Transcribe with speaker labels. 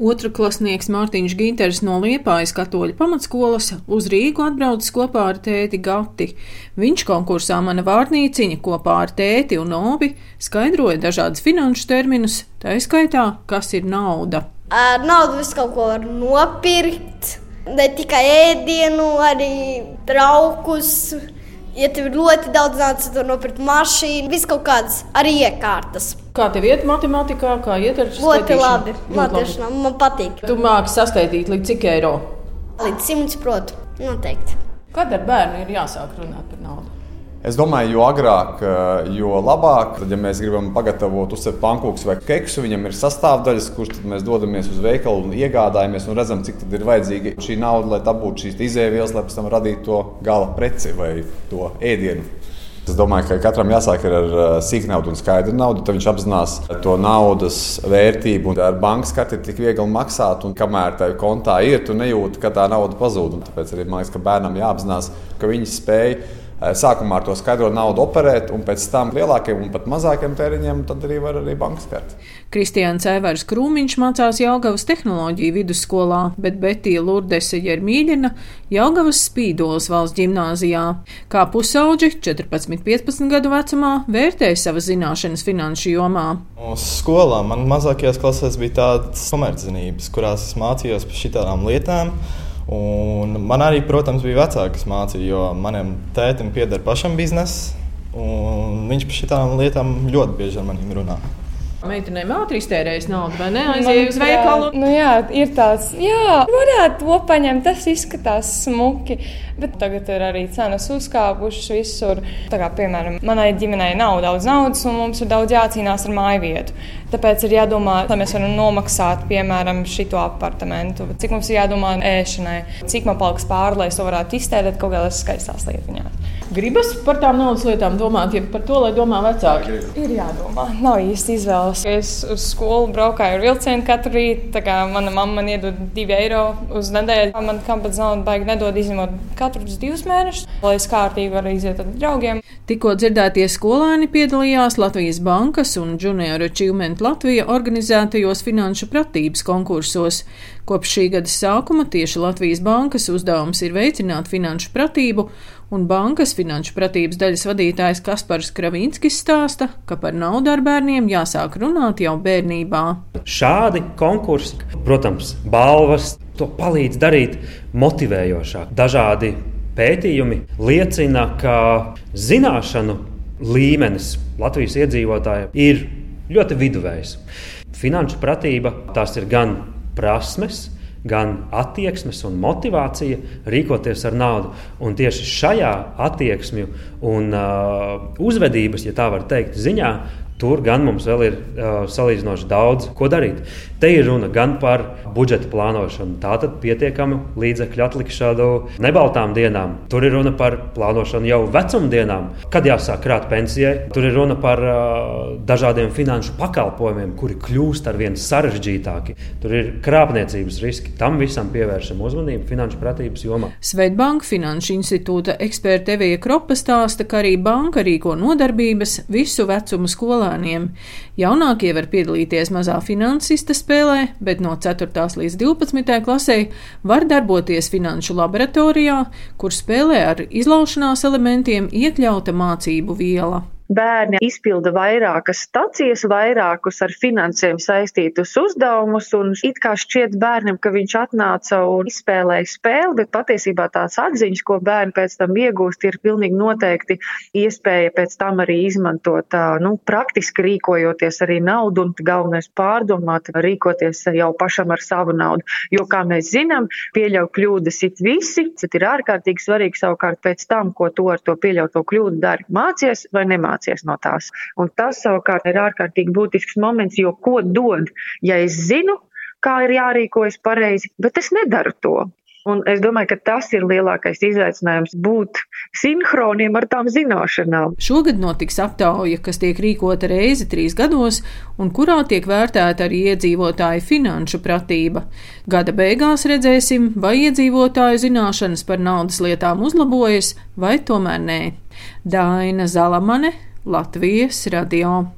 Speaker 1: Otrklasnieks Mārtiņš Ginters no Liepājas katoļu pamatskolas uz Rīgu atbraucis kopā ar tēti Gati. Viņš konkursā Mana vārnīciņa kopā ar tēti un obi skaidroja dažādus finanšu terminus, tā izskaitā, kas ir nauda.
Speaker 2: Ar naudu visu kaut ko var nopirkt, ne tikai ēdienu, arī traukus. Ja tev ir ļoti daudz naudas, tad nopirkt mašīnu, visu kaut kādas arī iekārtas.
Speaker 1: Kā tev iet matemātikā, kā iet ar
Speaker 2: Ļoti labi. Latviešu man patīk.
Speaker 1: Tu māki saskaitīt līdz cik eiro?
Speaker 2: Līdz simts, protams, noteikti.
Speaker 1: Kad ar bērnu ir jāsāk runāt par naudu?
Speaker 3: Es domāju, jo agrāk, eh, jo labāk. Tad, ja mēs gribam pagatavot uzcept pankūkus vai keksu, viņam ir sastāvdaļas, kuras mēs dodamies uz veikalu un iegādājamies un redzam, cik ir vajadzīga šī nauda, lai dabūtu šīs izēvielas, lai pēc tam radītu to gala preci vai to ēdienu. Es domāju, ka katram jāsāk ar sīkā naudu un skaidru naudu. Tad viņš apzinās to naudas vērtību. Ar bankas karti ir tik viegli maksāt, un kamēr tā kontā ir, tu nejūti, ka tā nauda pazūd. Un tāpēc arī man liekas, ka bērnam jāapzinās, ka viņi spēj sākumā ar to skaidro naudu operēt, un pēc tam lielākiem un pat mazākiem tēriņiem tad arī var arī bankas karti.
Speaker 1: Kristiāns Evers Krūmiņš mācās Jaungavas tehnoloģiju vidusskolā, bet Betija Lurdese Jermīļina Jaungavas Spīdolas valsts ģimnāzijā. Kā pusauģi 14-15 gadu vecumā vērtēja savas zināšanas finanšu jomā.
Speaker 4: Uz skolā man mazākajās klasēs bija tādas komerczinības, kurās es mācījos par šitām lietām. Un man arī, protams, bija vecāki, kas mācīja, jo manam tētim pieder pašam biznesa. Viņš par šīm lietām ļoti bieži ar maniem runā.
Speaker 1: Meitenēm ātri iztērējas naudu, vai ne? Aizēja uz veikalu.
Speaker 5: Nu, jā, ir tāds, jā, varētu to paņemt, tas izskatās smuki. Bet tagad ir arī cenas uzkāpušas visur. Tā kā, piemēram, manai ģimenei nav daudz naudas, un mums ir daudz jācīnās ar māju vietu. Tāpēc ir jādomā, lai mēs varam nomaksāt, piemēram, šo apartamentu, cik mums ir jādomā ēšanai, cik man paliks pāri, lai es to varētu iztērēt kaut kādās skaistās lietiņās.
Speaker 1: Gribas par tām naudas lietām domāt, ja par to, lai domā vecāki.
Speaker 5: Ir jādomā, nav īsti izvēles. Es uz skolu braukāju ar vilcienu katru rītu, tā kā mana mamma man iedod divi eiro uz nedēļu. Man kampaņas naudu baigi nedod izņemot katrus divus mēnešus, lai es kārtīgi varu iziet ar draugiem.
Speaker 1: Tikko dzirdētie skolēni piedalījās Latvijas Bankas un Junior Achievement Latvija organizētajos finanšu pratības konkursos. Kopš šī gada sākuma tieši Latvijas Bankas uzdevums ir veicināt finanšu pratību un bankas finanšu pratības daļas vadītājs Kaspars Kravīnskis stāsta, ka par naudu ar bērniem jāsāk runāt jau bērnībā.
Speaker 6: Šādi konkursi, protams, balvas, to palīdz darīt motivējošāk. Dažādi pētījumi liecina, ka zināšanu līmenis Latvijas iedzīvotājiem ir ļoti viduvējs. Finanšu pratība tās ir gan prasmes, gan attieksmes un motivācija rīkoties ar naudu. Un tieši šajā attieksmju un uh, uzvedības, ja tā var teikt, ziņā Tur gan mums vēl ir uh, salīdzinoši daudz ko darīt. Te ir runa gan par budžeta plānošanu, tātad pietiekamu līdzekļu atlikšanu nebaltām dienām. Tur ir runa par plānošanu jau vecumdienām, kad jāsāk krāt pensijai. Tur ir runa par uh, dažādiem finanšu pakalpojumiem, kuri kļūst ar vien sarežģītāki. Tur ir krāpniecības riski. Tam visam pievēršam uzmanību finanšu pratības jomā.
Speaker 1: Svetbanka Finanšu institūta eksperte Evija Kropa stāsta, ka arī banka rīko nodarbības visu vecumu skolā skolēniem. Jaunākie var piedalīties mazā finansista spēlē, bet no 4. līdz 12. klasē var darboties finanšu laboratorijā, kur spēlē ar izlaušanās elementiem iekļauta mācību viela
Speaker 7: bērni izpilda vairākas stacijas, vairākus ar finansēm saistītus uzdevumus, un it kā šķiet bērnam, ka viņš atnāca un izspēlēja spēli, bet patiesībā tās atziņas, ko bērni pēc tam iegūst, ir pilnīgi noteikti iespēja pēc tam arī izmantot, nu, praktiski rīkojoties arī naudu un galvenais pārdomāt, rīkoties jau pašam ar savu naudu. Jo, kā mēs zinām, pieļaut kļūdas it visi, bet ir ārkārtīgi svarīgi savukārt pēc tam, ko to ar to pieļauto kļūdu dari, mācies vai nemācies iemācies no tās. Un tas savukārt ir ārkārtīgi būtisks moments, jo ko dod, ja es zinu, kā ir jārīkojas pareizi, bet es nedaru to. Un es domāju, ka tas ir lielākais izaicinājums būt sinhroniem ar tām zināšanām.
Speaker 1: Šogad notiks aptauja, kas tiek rīkota reizi trīs gados, un kurā tiek vērtēta arī iedzīvotāju finanšu pratība. Gada beigās redzēsim, vai iedzīvotāju zināšanas par naudas lietām uzlabojas, vai tomēr nē. Daina Zalamane, Latvijas radio.